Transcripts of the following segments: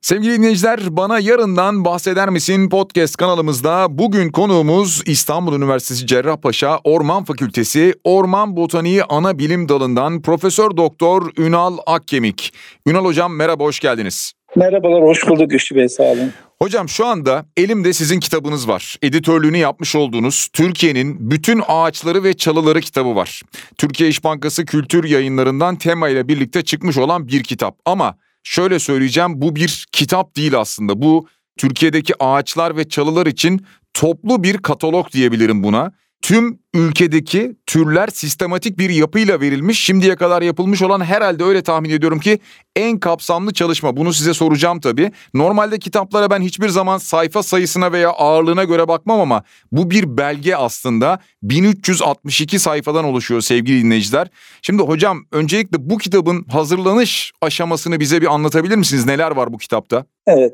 Sevgili dinleyiciler bana yarından bahseder misin podcast kanalımızda bugün konuğumuz İstanbul Üniversitesi Cerrahpaşa Orman Fakültesi Orman Botaniği Ana Bilim Dalı'ndan Profesör Doktor Ünal Akkemik. Ünal hocam merhaba hoş geldiniz. Merhabalar hoş bulduk Güçlü Bey sağ olun. Hocam şu anda elimde sizin kitabınız var. Editörlüğünü yapmış olduğunuz Türkiye'nin bütün ağaçları ve çalıları kitabı var. Türkiye İş Bankası Kültür Yayınlarından tema ile birlikte çıkmış olan bir kitap. Ama şöyle söyleyeceğim bu bir kitap değil aslında. Bu Türkiye'deki ağaçlar ve çalılar için toplu bir katalog diyebilirim buna. Tüm ülkedeki türler sistematik bir yapıyla verilmiş. Şimdiye kadar yapılmış olan herhalde öyle tahmin ediyorum ki en kapsamlı çalışma. Bunu size soracağım tabii. Normalde kitaplara ben hiçbir zaman sayfa sayısına veya ağırlığına göre bakmam ama bu bir belge aslında. 1362 sayfadan oluşuyor sevgili dinleyiciler. Şimdi hocam öncelikle bu kitabın hazırlanış aşamasını bize bir anlatabilir misiniz? Neler var bu kitapta? Evet.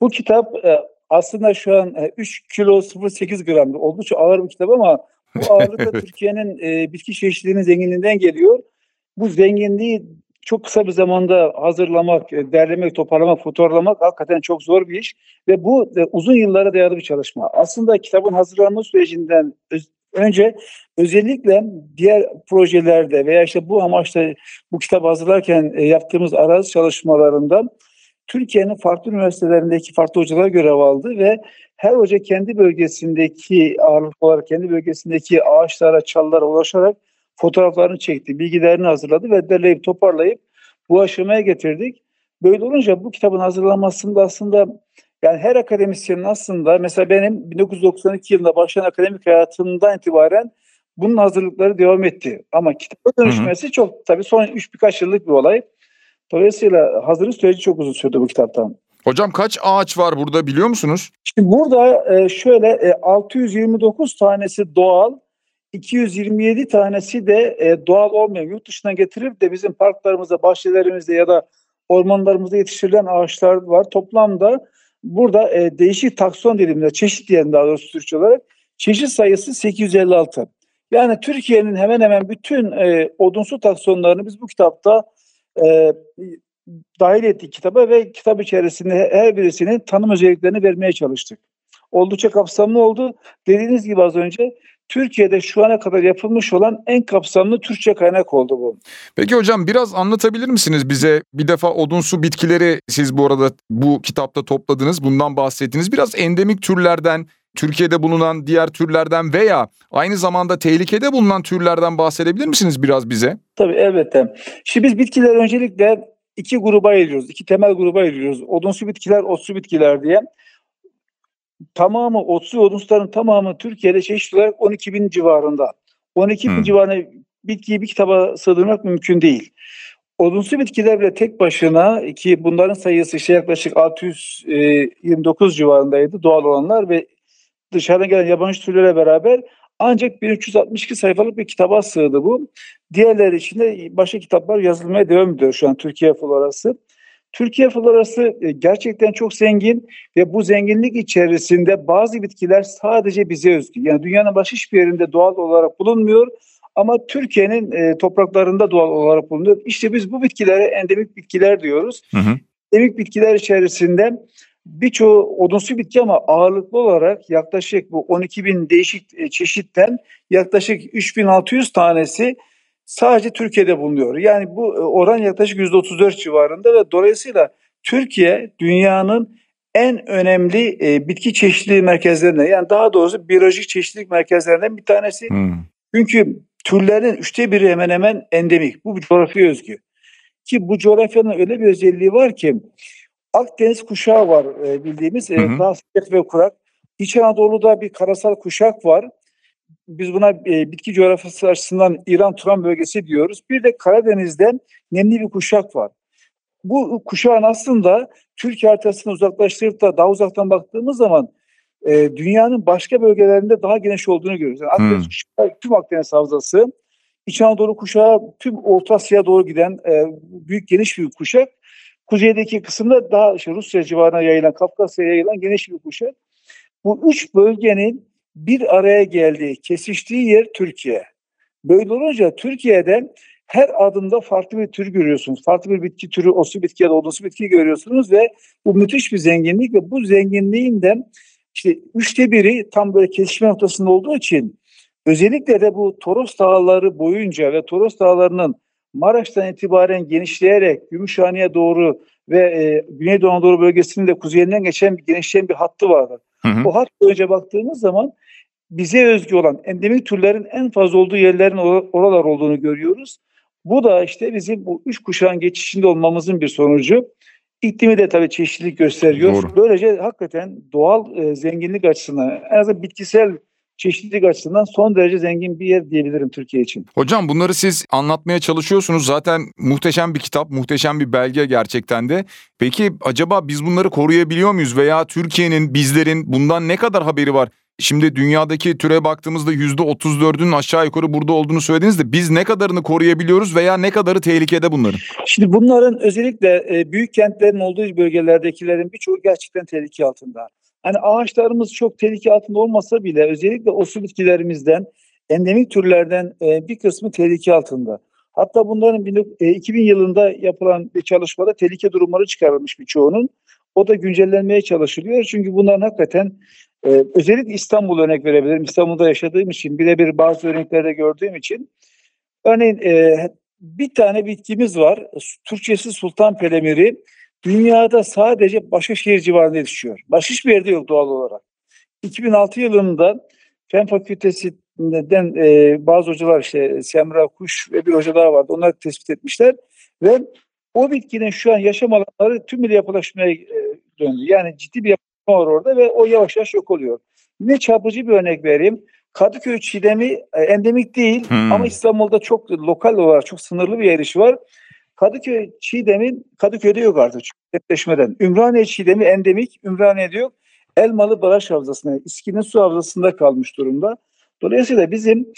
Bu kitap e, aslında şu an 3 e, kilo 0.8 gram oldukça ağır bir kitap ama bu ağırlık da Türkiye'nin e, bitki çeşitliliğinin zenginliğinden geliyor. Bu zenginliği çok kısa bir zamanda hazırlamak, e, derlemek, toparlamak, fotoğraflamak hakikaten çok zor bir iş. Ve bu e, uzun yıllara dayalı bir çalışma. Aslında kitabın hazırlanma sürecinden öz, önce özellikle diğer projelerde veya işte bu amaçla bu kitabı hazırlarken e, yaptığımız arazi çalışmalarında Türkiye'nin farklı üniversitelerindeki farklı hocalar görev aldı ve her hoca kendi bölgesindeki ağırlık olarak kendi bölgesindeki ağaçlara, çalılara ulaşarak fotoğraflarını çekti, bilgilerini hazırladı ve derleyip toparlayıp bu aşamaya getirdik. Böyle olunca bu kitabın hazırlanmasında aslında yani her akademisyenin aslında mesela benim 1992 yılında başlayan akademik hayatımdan itibaren bunun hazırlıkları devam etti. Ama kitaba dönüşmesi çok tabii son üç birkaç yıllık bir olay. Dolayısıyla hazırlık süreci çok uzun sürdü bu kitaptan. Hocam kaç ağaç var burada biliyor musunuz? Şimdi burada e, şöyle 629 e, tanesi doğal, 227 tanesi de e, doğal olmayan yurt dışından getirip de bizim parklarımızda, bahçelerimizde ya da ormanlarımızda yetiştirilen ağaçlar var. Toplamda burada değişik takson dediğimizde çeşit diyelim daha doğrusu Türkçe olarak çeşit sayısı 856. Yani Türkiye'nin hemen hemen bütün odunsu taksonlarını biz bu kitapta e, dahil ettik kitaba ve kitap içerisinde her birisinin tanım özelliklerini vermeye çalıştık. Oldukça kapsamlı oldu. Dediğiniz gibi az önce Türkiye'de şu ana kadar yapılmış olan en kapsamlı Türkçe kaynak oldu bu. Peki hocam biraz anlatabilir misiniz bize? Bir defa odunsu bitkileri siz bu arada bu kitapta topladınız. Bundan bahsettiniz. Biraz endemik türlerden Türkiye'de bulunan diğer türlerden veya aynı zamanda tehlikede bulunan türlerden bahsedebilir misiniz biraz bize? Tabii elbette. Şimdi biz bitkiler öncelikle iki gruba ayırıyoruz. iki temel gruba ayırıyoruz. Odunsu bitkiler, otsu bitkiler diye. Tamamı otsu odunsuların tamamı Türkiye'de çeşit olarak 12 bin civarında. 12 bin hmm. civarında bitkiyi bir kitaba sığdırmak mümkün değil. Odunsu bitkiler bile tek başına ki bunların sayısı işte yaklaşık 629 civarındaydı doğal olanlar ve dışarıdan gelen yabancı türlere beraber ancak 1362 sayfalık bir kitaba sığdı bu. Diğerleri için de başka kitaplar yazılmaya devam ediyor şu an Türkiye florası. Türkiye florası e, gerçekten çok zengin ve bu zenginlik içerisinde bazı bitkiler sadece bize özgü. Yani dünyanın başka hiçbir yerinde doğal olarak bulunmuyor ama Türkiye'nin e, topraklarında doğal olarak bulunuyor. İşte biz bu bitkilere endemik bitkiler diyoruz. Hı hı. Endemik bitkiler içerisinde birçoğu odunsu bitki ama ağırlıklı olarak yaklaşık bu 12 bin değişik e, çeşitten yaklaşık 3600 tanesi sadece Türkiye'de bulunuyor. Yani bu e, oran yaklaşık %34 civarında ve dolayısıyla Türkiye dünyanın en önemli e, bitki çeşitliliği merkezlerinden yani daha doğrusu biyolojik çeşitlilik merkezlerinden bir tanesi. Hmm. Çünkü türlerin üçte biri hemen hemen endemik. Bu bir coğrafya özgü. Ki bu coğrafyanın öyle bir özelliği var ki Akdeniz kuşağı var e, bildiğimiz. E, sıcak ve kurak. İç Anadolu'da bir karasal kuşak var. Biz buna e, bitki coğrafyası açısından İran-Turan bölgesi diyoruz. Bir de Karadeniz'den nemli bir kuşak var. Bu kuşağın aslında Türkiye haritasını uzaklaştırıp da daha uzaktan baktığımız zaman e, dünyanın başka bölgelerinde daha geniş olduğunu görüyoruz. Yani Akdeniz hmm. kuşağı, tüm Akdeniz havzası, İç Anadolu kuşağı tüm Orta Asya'ya doğru giden e, büyük geniş bir kuşak. Kuzeydeki kısımda daha işte Rusya civarına yayılan, Kafkasya'ya yayılan geniş bir kuşak. Bu üç bölgenin bir araya geldiği, kesiştiği yer Türkiye. Böyle olunca Türkiye'de her adımda farklı bir tür görüyorsunuz. Farklı bir bitki türü, o su bitki ya da odunsu bitki görüyorsunuz ve bu müthiş bir zenginlik ve bu zenginliğin de işte üçte biri tam böyle kesişme noktasında olduğu için özellikle de bu Toros Dağları boyunca ve Toros Dağları'nın Maraş'tan itibaren genişleyerek Gümüşhane'ye doğru ve e, Güneydoğu Anadolu bölgesinin de kuzeyinden geçen bir genişleyen bir hattı vardır. Hı hı. O hat boyunca baktığımız zaman bize özgü olan endemik türlerin en fazla olduğu yerlerin oralar olduğunu görüyoruz. Bu da işte bizim bu üç kuşağın geçişinde olmamızın bir sonucu. İklimi de tabii çeşitlilik gösteriyor. Doğru. Böylece hakikaten doğal e, zenginlik açısından en azından bitkisel çeşitlilik açısından son derece zengin bir yer diyebilirim Türkiye için. Hocam bunları siz anlatmaya çalışıyorsunuz. Zaten muhteşem bir kitap, muhteşem bir belge gerçekten de. Peki acaba biz bunları koruyabiliyor muyuz veya Türkiye'nin, bizlerin bundan ne kadar haberi var? Şimdi dünyadaki türe baktığımızda %34'ün aşağı yukarı burada olduğunu söylediniz de biz ne kadarını koruyabiliyoruz veya ne kadarı tehlikede bunların? Şimdi bunların özellikle e, büyük kentlerin olduğu bölgelerdekilerin birçoğu gerçekten tehlike altında. Hani ağaçlarımız çok tehlike altında olmasa bile özellikle osu bitkilerimizden, endemik türlerden e, bir kısmı tehlike altında. Hatta bunların 2000 yılında yapılan bir çalışmada tehlike durumları çıkarılmış birçoğunun. O da güncellenmeye çalışılıyor. Çünkü bunların hakikaten ee, özellikle İstanbul örnek verebilirim. İstanbul'da yaşadığım için birebir bazı örneklerde gördüğüm için. Örneğin e, bir tane bitkimiz var. Türkçesi Sultan Pelemiri. Dünyada sadece Başakşehir civarında yetişiyor. Başka hiçbir yerde yok doğal olarak. 2006 yılında Fen Fakültesi'nden e, bazı hocalar işte Semra Kuş ve bir hoca daha vardı. Onlar tespit etmişler ve o bitkinin şu an yaşam alanları tümüyle yapılaşmaya e, döndü. Yani ciddi bir yapı var orada ve o yavaş yavaş yok oluyor. Ne çarpıcı bir örnek vereyim. Kadıköy çiğdemi e, endemik değil hmm. ama İstanbul'da çok lokal olarak çok sınırlı bir yerişi var. Kadıköy çiğdemi Kadıköy'de yok artık netleşmeden. Ümraniye çiğdemi endemik, Ümraniye'de yok. Elmalı Baraj Havzası'nda, İSKİ'nin su havzasında kalmış durumda. Dolayısıyla bizim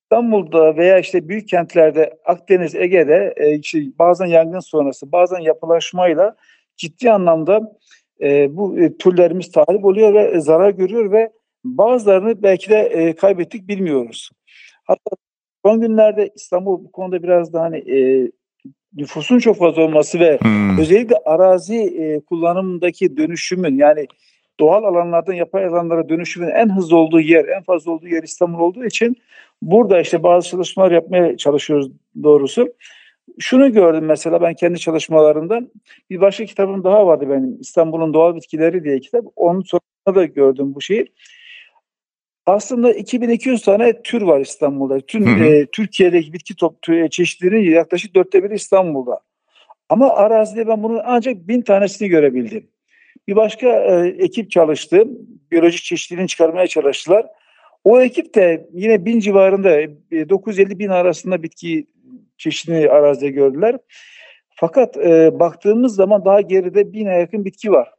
İstanbul'da veya işte büyük kentlerde Akdeniz, Ege'de e, işte bazen yangın sonrası, bazen yapılaşmayla ciddi anlamda e, bu e, türlerimiz tahrip oluyor ve e, zarar görüyor ve bazılarını belki de e, kaybettik bilmiyoruz. Hatta son günlerde İstanbul bu konuda biraz daha hani e, nüfusun çok fazla olması ve hmm. özellikle arazi e, kullanımındaki dönüşümün yani doğal alanlardan yapay alanlara dönüşümün en hızlı olduğu yer, en fazla olduğu yer İstanbul olduğu için burada işte bazı çalışmalar yapmaya çalışıyoruz doğrusu şunu gördüm mesela ben kendi çalışmalarımdan. Bir başka kitabım daha vardı benim. İstanbul'un Doğal Bitkileri diye kitap. Onun sonunda da gördüm bu şeyi. Aslında 2200 tane tür var İstanbul'da. Tüm E, Türkiye'deki bitki top çeşitleri yaklaşık dörtte biri İstanbul'da. Ama arazide ben bunun ancak bin tanesini görebildim. Bir başka e, ekip çalıştı. Biyolojik çeşitliliğini çıkarmaya çalıştılar. O ekip de yine bin civarında 950 e, bin arasında bitki çeşitli arazide gördüler. Fakat e, baktığımız zaman daha geride bine yakın bitki var.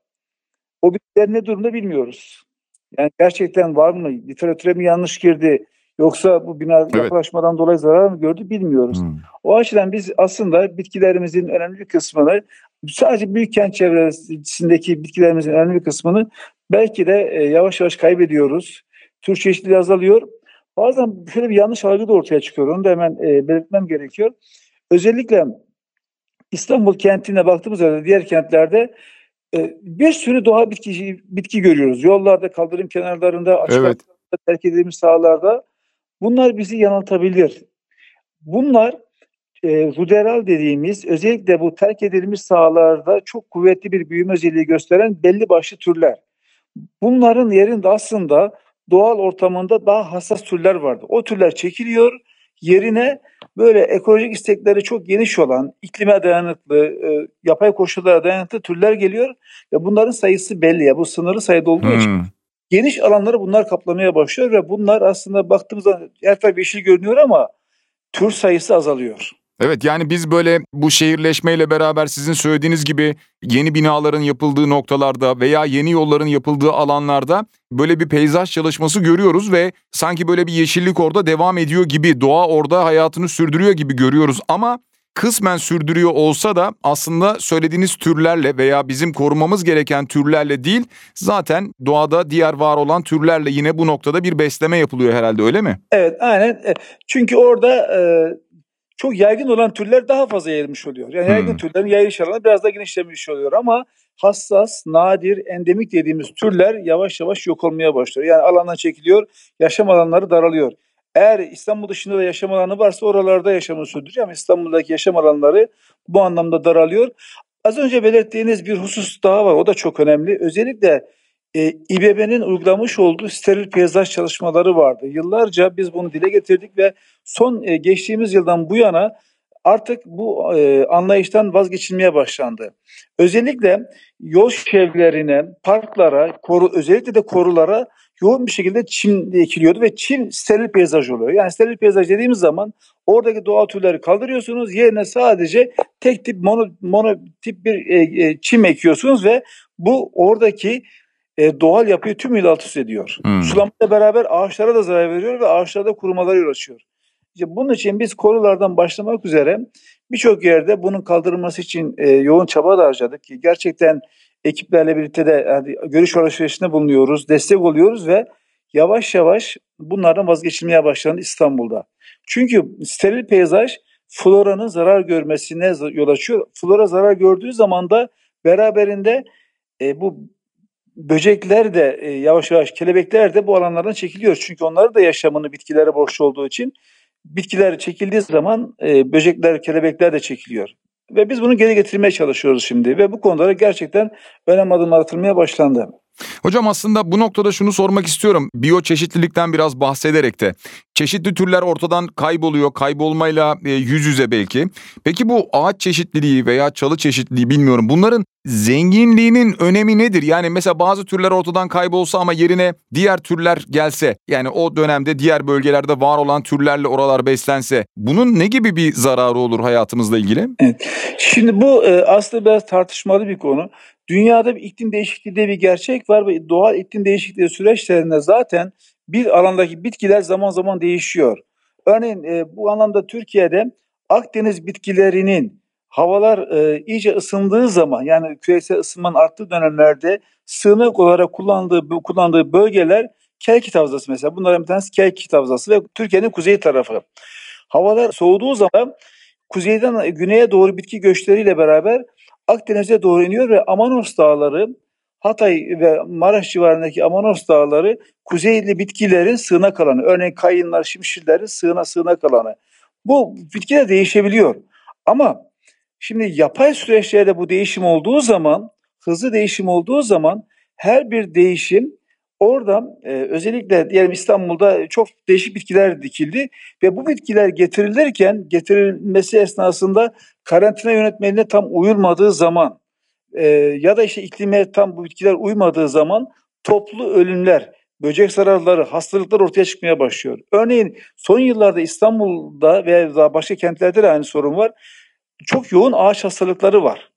O bitkiler ne durumda bilmiyoruz. Yani gerçekten var mı? Literatüre mi yanlış girdi? Yoksa bu bina evet. yaklaşmadan dolayı zarar mı gördü bilmiyoruz. Hmm. O açıdan biz aslında bitkilerimizin önemli bir kısmını sadece büyük kent çevresindeki bitkilerimizin önemli bir kısmını belki de e, yavaş yavaş kaybediyoruz. Tür çeşitliliği azalıyor. Bazen şöyle bir yanlış algı da ortaya çıkıyor. Onu da hemen e, belirtmem gerekiyor. Özellikle İstanbul kentine baktığımız zaman diğer kentlerde bir sürü doğa bitki, bitki görüyoruz. Yollarda, kaldırım kenarlarında, açık evet. terk edilmiş sahalarda. Bunlar bizi yanıltabilir. Bunlar e, ruderal dediğimiz özellikle bu terk edilmiş sahalarda çok kuvvetli bir büyüme özelliği gösteren belli başlı türler. Bunların yerinde aslında doğal ortamında daha hassas türler vardı. O türler çekiliyor. Yerine böyle ekolojik istekleri çok geniş olan, iklime dayanıklı, e, yapay koşullara dayanıklı türler geliyor. Ve bunların sayısı belli ya. Bu sınırlı sayıda olduğu hmm. için geniş alanları bunlar kaplamaya başlıyor ve bunlar aslında baktığımızda her taraf yeşil görünüyor ama tür sayısı azalıyor. Evet yani biz böyle bu şehirleşmeyle beraber sizin söylediğiniz gibi yeni binaların yapıldığı noktalarda veya yeni yolların yapıldığı alanlarda böyle bir peyzaj çalışması görüyoruz ve sanki böyle bir yeşillik orada devam ediyor gibi, doğa orada hayatını sürdürüyor gibi görüyoruz ama kısmen sürdürüyor olsa da aslında söylediğiniz türlerle veya bizim korumamız gereken türlerle değil zaten doğada diğer var olan türlerle yine bu noktada bir besleme yapılıyor herhalde öyle mi? Evet aynen e, çünkü orada e, çok yaygın olan türler daha fazla yayılmış oluyor. Yani yaygın Hmm. türlerin yayılış alanı biraz daha genişlemiş oluyor ama hassas, nadir, endemik dediğimiz türler yavaş yavaş yok olmaya başlıyor. Yani alandan çekiliyor, yaşam alanları daralıyor. Eğer İstanbul dışında da yaşam alanı varsa oralarda yaşamını sürdürüyor ama İstanbul'daki yaşam alanları bu anlamda daralıyor. Az önce belirttiğiniz bir husus daha var. O da çok önemli. Özellikle e, İBB'nin uygulamış olduğu steril peyzaj çalışmaları vardı. Yıllarca biz bunu dile getirdik ve son e, geçtiğimiz yıldan bu yana artık bu e, anlayıştan vazgeçilmeye başlandı. Özellikle yol çevrelerine, parklara, koru, özellikle de korulara yoğun bir şekilde çim ekiliyordu ve çim steril peyzaj oluyor. Yani steril peyzaj dediğimiz zaman oradaki doğal türleri kaldırıyorsunuz. Yerine sadece tek tip mono, mono tip bir e, e, çim ekiyorsunuz ve bu oradaki e, doğal yapıyı tümüyle alt üst ediyor. Hmm. Sulamayla beraber ağaçlara da zarar veriyor ve ağaçlarda kurumalara yol açıyor. İşte bunun için biz korulardan başlamak üzere birçok yerde bunun kaldırılması için e, yoğun çaba da harcadık ki gerçekten ekiplerle birlikte de yani görüş alışverişinde bulunuyoruz, destek oluyoruz ve yavaş yavaş bunlardan vazgeçilmeye başlandı İstanbul'da. Çünkü steril peyzaj floranın zarar görmesine yol açıyor. Flora zarar gördüğü zaman da beraberinde e, bu böcekler de e, yavaş yavaş kelebekler de bu alanlardan çekiliyor. Çünkü onlar da yaşamını bitkilere borçlu olduğu için bitkiler çekildiği zaman e, böcekler, kelebekler de çekiliyor. Ve biz bunu geri getirmeye çalışıyoruz şimdi ve bu konulara gerçekten önem adımlar atılmaya başlandı. Hocam aslında bu noktada şunu sormak istiyorum. Biyoçeşitlilikten biraz bahsederek de. Çeşitli türler ortadan kayboluyor. Kaybolmayla e, yüz yüze belki. Peki bu ağaç çeşitliliği veya çalı çeşitliliği bilmiyorum. Bunların zenginliğinin önemi nedir? Yani mesela bazı türler ortadan kaybolsa ama yerine diğer türler gelse. Yani o dönemde diğer bölgelerde var olan türlerle oralar beslense. Bunun ne gibi bir zararı olur hayatımızla ilgili? Evet. Şimdi bu e, aslında biraz tartışmalı bir konu. Dünyada bir iklim değişikliği diye bir gerçek var ve doğal iklim değişikliği süreçlerinde zaten bir alandaki bitkiler zaman zaman değişiyor. Örneğin e, bu anlamda Türkiye'de Akdeniz bitkilerinin havalar e, iyice ısındığı zaman yani küresel ısınmanın arttığı dönemlerde sığınak olarak kullandığı kullandığı bölgeler Kelkit Havzası mesela. Bunların bir tanesi Kelkit Havzası ve Türkiye'nin kuzey tarafı. Havalar soğuduğu zaman kuzeyden güneye doğru bitki göçleriyle beraber Akdeniz'e doğru iniyor ve Amanos Dağları, Hatay ve Maraş civarındaki Amanos Dağları kuzeyli bitkilerin sığınak alanı. Örneğin kayınlar, şimşirlerin sığına sığınak alanı. Bu bitkiler değişebiliyor. Ama şimdi yapay süreçlerde bu değişim olduğu zaman, hızlı değişim olduğu zaman her bir değişim orada e, özellikle diyelim İstanbul'da çok değişik bitkiler dikildi ve bu bitkiler getirilirken getirilmesi esnasında karantina yönetmeliğine tam uyulmadığı zaman e, ya da işte iklime tam bu bitkiler uymadığı zaman toplu ölümler, böcek zararları, hastalıklar ortaya çıkmaya başlıyor. Örneğin son yıllarda İstanbul'da ve daha başka kentlerde de aynı sorun var. Çok yoğun ağaç hastalıkları var.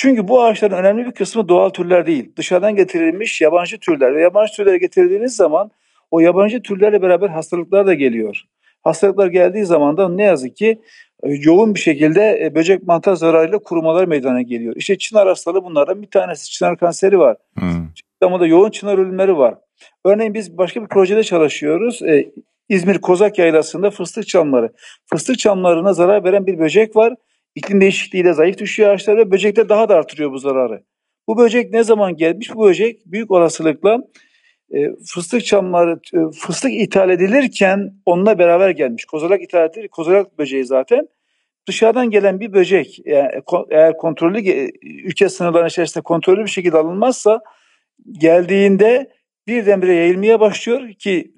Çünkü bu ağaçların önemli bir kısmı doğal türler değil. Dışarıdan getirilmiş yabancı türler ve yabancı türleri getirdiğiniz zaman o yabancı türlerle beraber hastalıklar da geliyor. Hastalıklar geldiği zaman da ne yazık ki e, yoğun bir şekilde e, böcek mantar zararıyla kurumalar meydana geliyor. İşte çınar hastalığı bunlardan bir tanesi. Çınar kanseri var. Hmm. İstanbul'da yoğun çınar ölümleri var. Örneğin biz başka bir projede çalışıyoruz. Ee, İzmir Kozak Yaylası'nda fıstık çamları. Fıstık çamlarına zarar veren bir böcek var. İklim değişikliğiyle zayıf düşüyor ağaçlar ve böcekler daha da artırıyor bu zararı. Bu böcek ne zaman gelmiş? Bu böcek büyük olasılıkla e, fıstık çamları, e, fıstık ithal edilirken onunla beraber gelmiş. Kozalak ithal edilir, kozalak böceği zaten. Dışarıdan gelen bir böcek yani eğer kontrollü ülke sınırlarının içerisinde kontrollü bir şekilde alınmazsa geldiğinde birdenbire yayılmaya başlıyor ki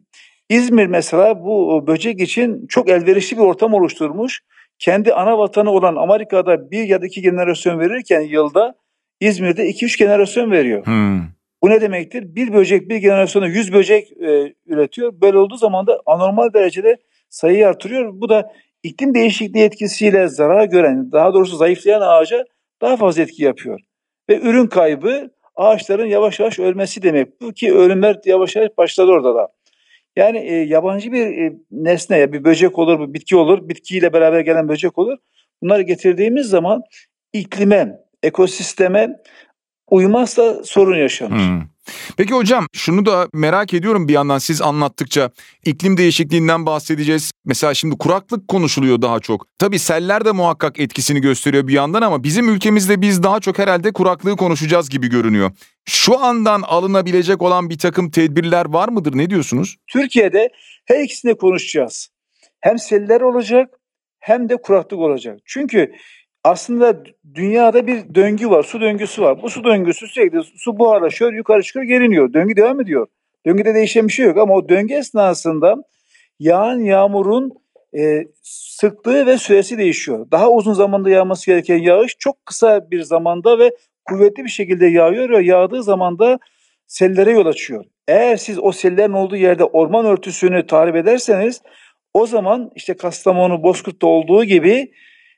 İzmir mesela bu böcek için çok elverişli bir ortam oluşturmuş. Kendi ana vatanı olan Amerika'da bir ya da iki jenerasyon verirken yılda İzmir'de iki üç jenerasyon veriyor. Hmm. Bu ne demektir? Bir böcek bir generasyona yüz böcek e, üretiyor. Böyle olduğu zaman da anormal derecede sayıyı artırıyor. Bu da iklim değişikliği etkisiyle zarar gören, daha doğrusu zayıflayan ağaca daha fazla etki yapıyor. Ve ürün kaybı ağaçların yavaş yavaş ölmesi demek. Bu ki ölümler yavaş yavaş başladı orada da. Yani e, yabancı bir e, nesne, ya bir böcek olur, bir bitki olur, bitkiyle beraber gelen böcek olur. Bunları getirdiğimiz zaman iklime, ekosisteme uymazsa sorun yaşanır. Hmm. Peki hocam şunu da merak ediyorum bir yandan siz anlattıkça iklim değişikliğinden bahsedeceğiz. Mesela şimdi kuraklık konuşuluyor daha çok. Tabii seller de muhakkak etkisini gösteriyor bir yandan ama bizim ülkemizde biz daha çok herhalde kuraklığı konuşacağız gibi görünüyor. Şu andan alınabilecek olan bir takım tedbirler var mıdır? Ne diyorsunuz? Türkiye'de her ikisini konuşacağız. Hem seller olacak hem de kuraklık olacak. Çünkü aslında dünyada bir döngü var, su döngüsü var. Bu su döngüsü sürekli su buharlaşıyor, yukarı çıkıyor, geriniyor. Döngü devam ediyor. Döngüde değişen bir şey yok ama o döngü esnasında yağan yağmurun e, sıklığı ve süresi değişiyor. Daha uzun zamanda yağması gereken yağış çok kısa bir zamanda ve kuvvetli bir şekilde yağıyor ve yağdığı zaman da sellere yol açıyor. Eğer siz o sellerin olduğu yerde orman örtüsünü tahrip ederseniz o zaman işte Kastamonu, Bozkurt'ta olduğu gibi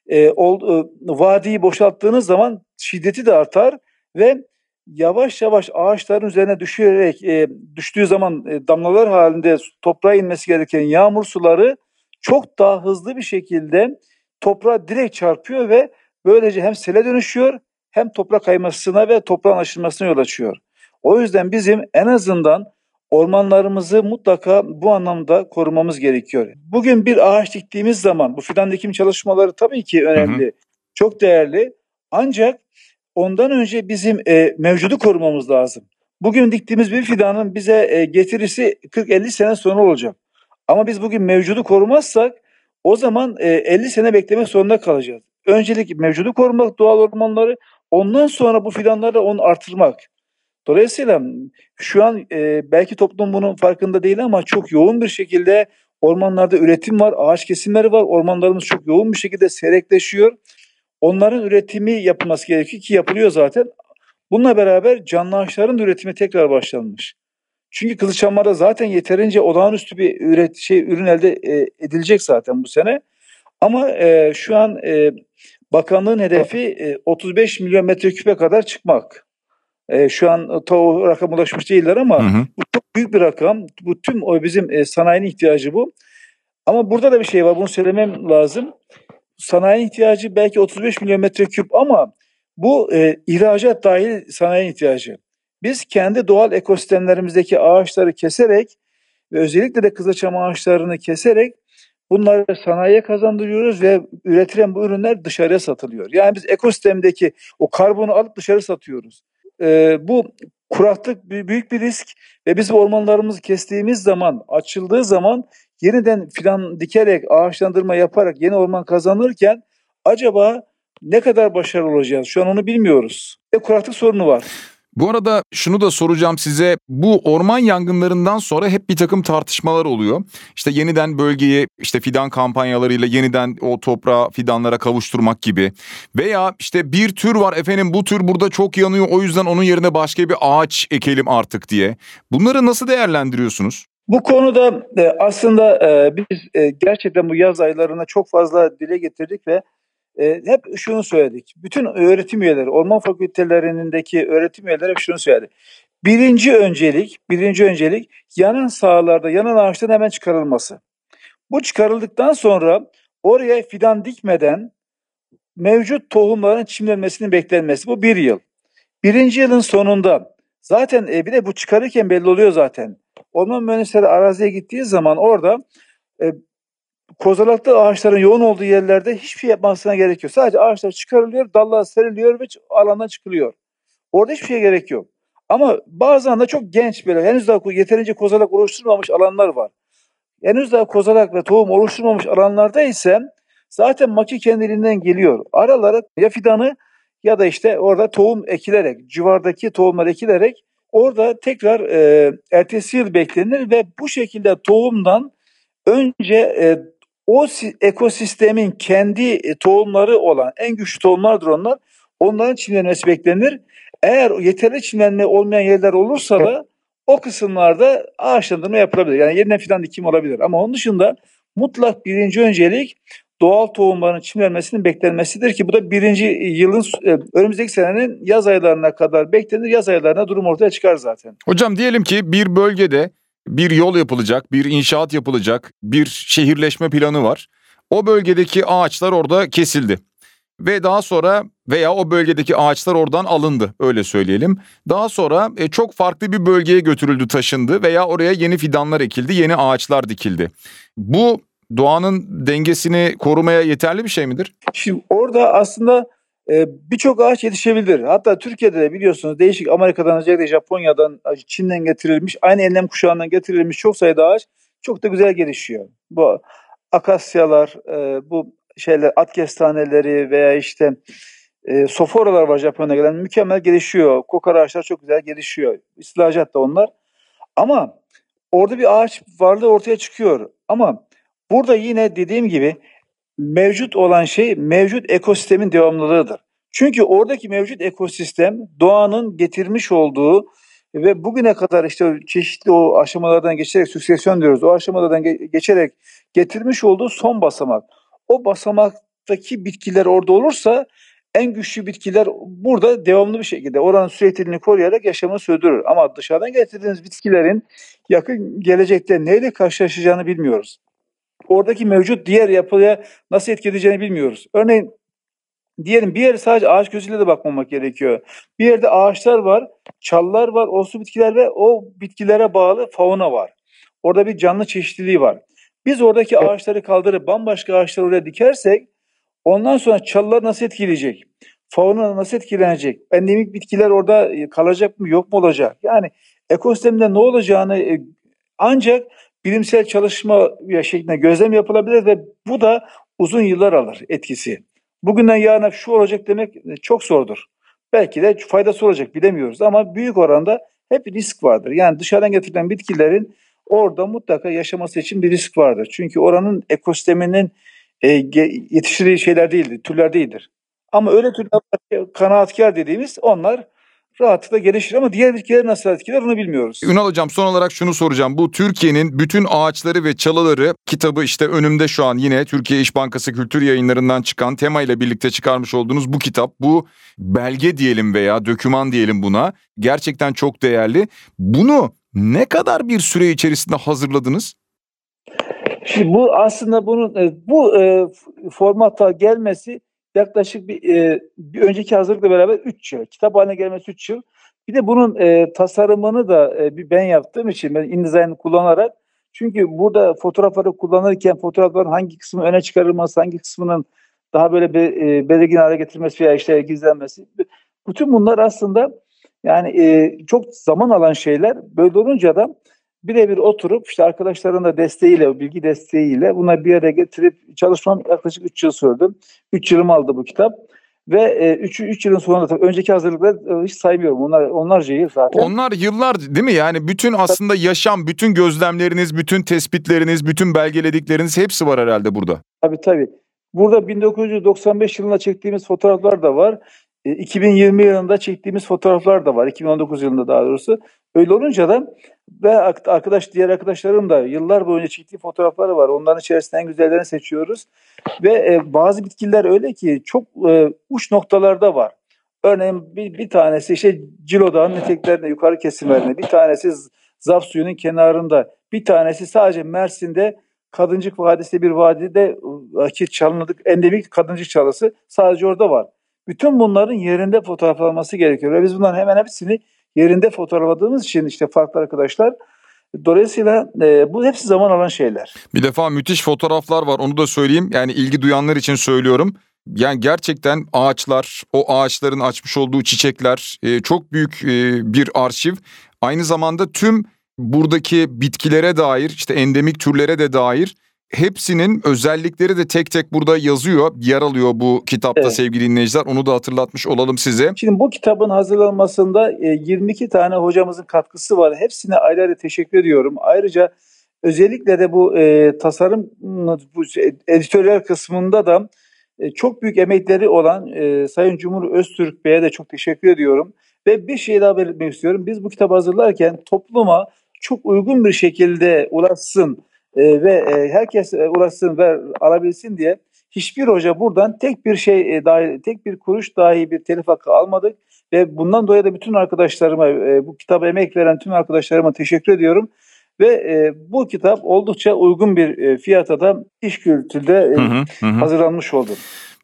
e, ol, e, vadiyi boşalttığınız zaman şiddeti de artar ve yavaş yavaş ağaçların üzerine düşerek e, düştüğü zaman e, damlalar halinde toprağa inmesi gereken yağmur suları çok daha hızlı bir şekilde toprağa direkt çarpıyor ve böylece hem sele dönüşüyor hem toprak kaymasına ve toprağın aşınmasına yol açıyor. O yüzden bizim en azından ormanlarımızı mutlaka bu anlamda korumamız gerekiyor. Bugün bir ağaç diktiğimiz zaman bu fidan dikim çalışmaları tabii ki önemli, hı hı. çok değerli. Ancak ondan önce bizim e, mevcudu korumamız lazım. Bugün diktiğimiz bir fidanın bize e, getirisi 40-50 sene sonra olacak. Ama biz bugün mevcudu korumazsak o zaman e, 50 sene beklemek zorunda kalacağız. Öncelik mevcudu korumak doğal ormanları, ondan sonra bu fidanları onu artırmak. Dolayısıyla şu an e, belki toplum bunun farkında değil ama çok yoğun bir şekilde ormanlarda üretim var, ağaç kesimleri var. Ormanlarımız çok yoğun bir şekilde seyrekleşiyor. Onların üretimi yapılması gerekiyor ki yapılıyor zaten. Bununla beraber canlı ağaçların üretimi tekrar başlanmış. Çünkü Kılıçhamar'da zaten yeterince olağanüstü bir üret şey ürün elde e, edilecek zaten bu sene. Ama e, şu an e, bakanlığın hedefi e, 35 milyon metreküpe kadar çıkmak. E, şu an ta o rakam ulaşmış değiller ama hı hı. bu çok büyük bir rakam. Bu tüm o bizim e, sanayinin ihtiyacı bu. Ama burada da bir şey var. Bunu söylemem lazım. Sanayinin ihtiyacı belki 35 milyon metreküp ama bu e, ihracat dahil sanayi ihtiyacı. Biz kendi doğal ekosistemlerimizdeki ağaçları keserek ve özellikle de kızılçam ağaçlarını keserek bunları sanayiye kazandırıyoruz ve üretilen bu ürünler dışarıya satılıyor. Yani biz ekosistemdeki o karbonu alıp dışarı satıyoruz e, bu kuraklık büyük bir risk ve biz ormanlarımızı kestiğimiz zaman, açıldığı zaman yeniden fidan dikerek, ağaçlandırma yaparak yeni orman kazanırken acaba ne kadar başarılı olacağız? Şu an onu bilmiyoruz. Ve kuraklık sorunu var. Bu arada şunu da soracağım size. Bu orman yangınlarından sonra hep bir takım tartışmalar oluyor. İşte yeniden bölgeyi işte fidan kampanyalarıyla yeniden o toprağa fidanlara kavuşturmak gibi. Veya işte bir tür var efendim bu tür burada çok yanıyor o yüzden onun yerine başka bir ağaç ekelim artık diye. Bunları nasıl değerlendiriyorsunuz? Bu konuda e, aslında e, biz e, gerçekten bu yaz aylarına çok fazla dile getirdik ve e, hep şunu söyledik. Bütün öğretim üyeleri, orman fakültelerindeki öğretim üyeleri hep şunu söyledi. Birinci öncelik, birinci öncelik yanan sahalarda, yanan ağaçların hemen çıkarılması. Bu çıkarıldıktan sonra oraya fidan dikmeden mevcut tohumların çimlenmesinin beklenmesi. Bu bir yıl. Birinci yılın sonunda zaten e, bir de bu çıkarırken belli oluyor zaten. Orman mühendisleri araziye gittiği zaman orada e, kozalaklı ağaçların yoğun olduğu yerlerde hiçbir şey yapmasına gerek yok. Sadece ağaçlar çıkarılıyor, dallar seriliyor ve alandan çıkılıyor. Orada hiçbir şey gerek yok. Ama bazen de çok genç böyle henüz daha yeterince kozalak oluşturmamış alanlar var. Henüz daha kozalak ve tohum oluşturmamış alanlarda ise zaten maki kendiliğinden geliyor. Aralara ya fidanı ya da işte orada tohum ekilerek, civardaki tohumlar ekilerek orada tekrar e, ertesi yıl beklenir ve bu şekilde tohumdan önce e, o ekosistemin kendi e, tohumları olan en güçlü tohumlardır onlar. Onların çimlenmesi beklenir. Eğer yeterli çimlenme olmayan yerler olursa da o kısımlarda ağaçlandırma yapılabilir. Yani yeniden fidan dikim olabilir. Ama onun dışında mutlak birinci öncelik doğal tohumların çimlenmesinin beklenmesidir ki bu da birinci yılın e, önümüzdeki senenin yaz aylarına kadar beklenir. Yaz aylarına durum ortaya çıkar zaten. Hocam diyelim ki bir bölgede bir yol yapılacak, bir inşaat yapılacak, bir şehirleşme planı var. O bölgedeki ağaçlar orada kesildi. ve daha sonra veya o bölgedeki ağaçlar oradan alındı öyle söyleyelim. Daha sonra e, çok farklı bir bölgeye götürüldü, taşındı veya oraya yeni fidanlar ekildi, yeni ağaçlar dikildi. Bu doğanın dengesini korumaya yeterli bir şey midir? Şimdi orada aslında e, birçok ağaç yetişebilir. Hatta Türkiye'de de biliyorsunuz değişik Amerika'dan özellikle Japonya'dan, Çin'den getirilmiş, aynı enlem kuşağından getirilmiş çok sayıda ağaç çok da güzel gelişiyor. Bu akasyalar, e, bu şeyler at kestaneleri veya işte e, soforalar var Japonya'da gelen mükemmel gelişiyor. Kokar ağaçlar çok güzel gelişiyor. İstilacat da onlar. Ama orada bir ağaç varlığı ortaya çıkıyor. Ama burada yine dediğim gibi mevcut olan şey mevcut ekosistemin devamlılığıdır. Çünkü oradaki mevcut ekosistem doğanın getirmiş olduğu ve bugüne kadar işte çeşitli o aşamalardan geçerek süksesyon diyoruz. O aşamalardan geçerek getirmiş olduğu son basamak. O basamaktaki bitkiler orada olursa en güçlü bitkiler burada devamlı bir şekilde oranın sürekliliğini koruyarak yaşamını sürdürür. Ama dışarıdan getirdiğiniz bitkilerin yakın gelecekte neyle karşılaşacağını bilmiyoruz. Oradaki mevcut diğer yapıya nasıl etki edeceğini bilmiyoruz. Örneğin diyelim bir yere sadece ağaç gözüyle de bakmamak gerekiyor. Bir yerde ağaçlar var, çallar var, olsu bitkiler ve o bitkilere bağlı fauna var. Orada bir canlı çeşitliliği var. Biz oradaki ağaçları kaldırıp bambaşka ağaçları oraya dikersek ondan sonra çalılar nasıl etkileyecek? Fauna nasıl etkilenecek? Endemik bitkiler orada e, kalacak mı yok mu olacak? Yani ekosistemde ne olacağını e, ancak bilimsel çalışma şeklinde gözlem yapılabilir ve bu da uzun yıllar alır etkisi. Bugünden yarına şu olacak demek e, çok zordur. Belki de faydası olacak bilemiyoruz ama büyük oranda hep risk vardır. Yani dışarıdan getirilen bitkilerin orada mutlaka yaşaması için bir risk vardır. Çünkü oranın ekosisteminin e, yetiştirdiği şeyler değildir, türler değildir. Ama öyle türler kanaatkar dediğimiz onlar rahatlıkla gelişir ama diğer bitkiler nasıl etkiler onu bilmiyoruz. Ünal Hocam son olarak şunu soracağım. Bu Türkiye'nin bütün ağaçları ve çalıları kitabı işte önümde şu an yine Türkiye İş Bankası Kültür Yayınlarından çıkan tema ile birlikte çıkarmış olduğunuz bu kitap. Bu belge diyelim veya döküman diyelim buna. Gerçekten çok değerli. Bunu ne kadar bir süre içerisinde hazırladınız? Şimdi bu aslında bunun e, bu e, formata gelmesi yaklaşık bir, e, bir önceki hazırlıkla beraber 3 yıl. Kitap haline gelmesi 3 yıl. Bir de bunun e, tasarımını da e, bir ben yaptığım için ben InDesign kullanarak çünkü burada fotoğrafları kullanırken fotoğrafların hangi kısmı öne çıkarılması, hangi kısmının daha böyle bir e, belirgin hale getirilmesi veya işte gizlenmesi. Bütün bunlar aslında yani e, çok zaman alan şeyler. Böyle olunca da birebir oturup işte arkadaşların da desteğiyle, bilgi desteğiyle bunları bir araya getirip çalışmam yaklaşık 3 yıl sürdü. 3 yılım aldı bu kitap. Ve 3 e, 3 yılın sonunda tabii önceki hazırlıkları e, hiç saymıyorum. Onlar onlarca yıl zaten. Onlar yıllar değil mi? Yani bütün aslında yaşam, bütün gözlemleriniz, bütün tespitleriniz, bütün belgeledikleriniz hepsi var herhalde burada. Tabii tabii. Burada 1995 yılında çektiğimiz fotoğraflar da var. 2020 e, yılında çektiğimiz fotoğraflar da var. 2019 yılında daha doğrusu. Öyle olunca da ve arkadaş diğer arkadaşlarım da yıllar boyunca çektiği fotoğrafları var. Onların içerisinde en güzellerini seçiyoruz. Ve e, bazı bitkiler öyle ki çok e, uç noktalarda var. Örneğin bir, bir tanesi işte Cilo Dağı'nın eteklerinde yukarı kesimlerinde, bir tanesi Zaf suyunun kenarında, bir tanesi sadece Mersin'de Kadıncık Vadisi bir vadide e, ki çalınıdık endemik Kadıncık çalısı sadece orada var. Bütün bunların yerinde fotoğraflanması gerekiyor ve biz bunların hemen hepsini yerinde fotoğrafladığımız için işte farklı arkadaşlar Dolayısıyla e, bu hepsi zaman alan şeyler. Bir defa müthiş fotoğraflar var onu da söyleyeyim. Yani ilgi duyanlar için söylüyorum. Yani gerçekten ağaçlar, o ağaçların açmış olduğu çiçekler e, çok büyük e, bir arşiv. Aynı zamanda tüm buradaki bitkilere dair işte endemik türlere de dair hepsinin özellikleri de tek tek burada yazıyor, yer alıyor bu kitapta evet. sevgili dinleyiciler. Onu da hatırlatmış olalım size. Şimdi bu kitabın hazırlanmasında 22 e, tane hocamızın katkısı var. Hepsine ayrı ayrı teşekkür ediyorum. Ayrıca özellikle de bu e, tasarım bu editörler kısmında da e, çok büyük emekleri olan e, Sayın Cumhur Öztürk Bey'e de çok teşekkür ediyorum. Ve bir şey daha belirtmek istiyorum. Biz bu kitabı hazırlarken topluma çok uygun bir şekilde ulaşsın e, ve e, herkes e, ulaşsın ve alabilsin diye hiçbir hoca buradan tek bir şey e, dahi, tek bir kuruş dahi bir telif hakkı almadık ve bundan dolayı da bütün arkadaşlarıma e, bu kitaba emek veren tüm arkadaşlarıma teşekkür ediyorum. Ve e, bu kitap oldukça uygun bir e, fiyata da iş kültürde e, hı hı, hı. hazırlanmış oldu.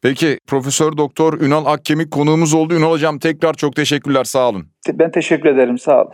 Peki Profesör Doktor Ünal Akkemik konuğumuz oldu. Ünal Hocam tekrar çok teşekkürler sağ olun. Ben teşekkür ederim sağ olun.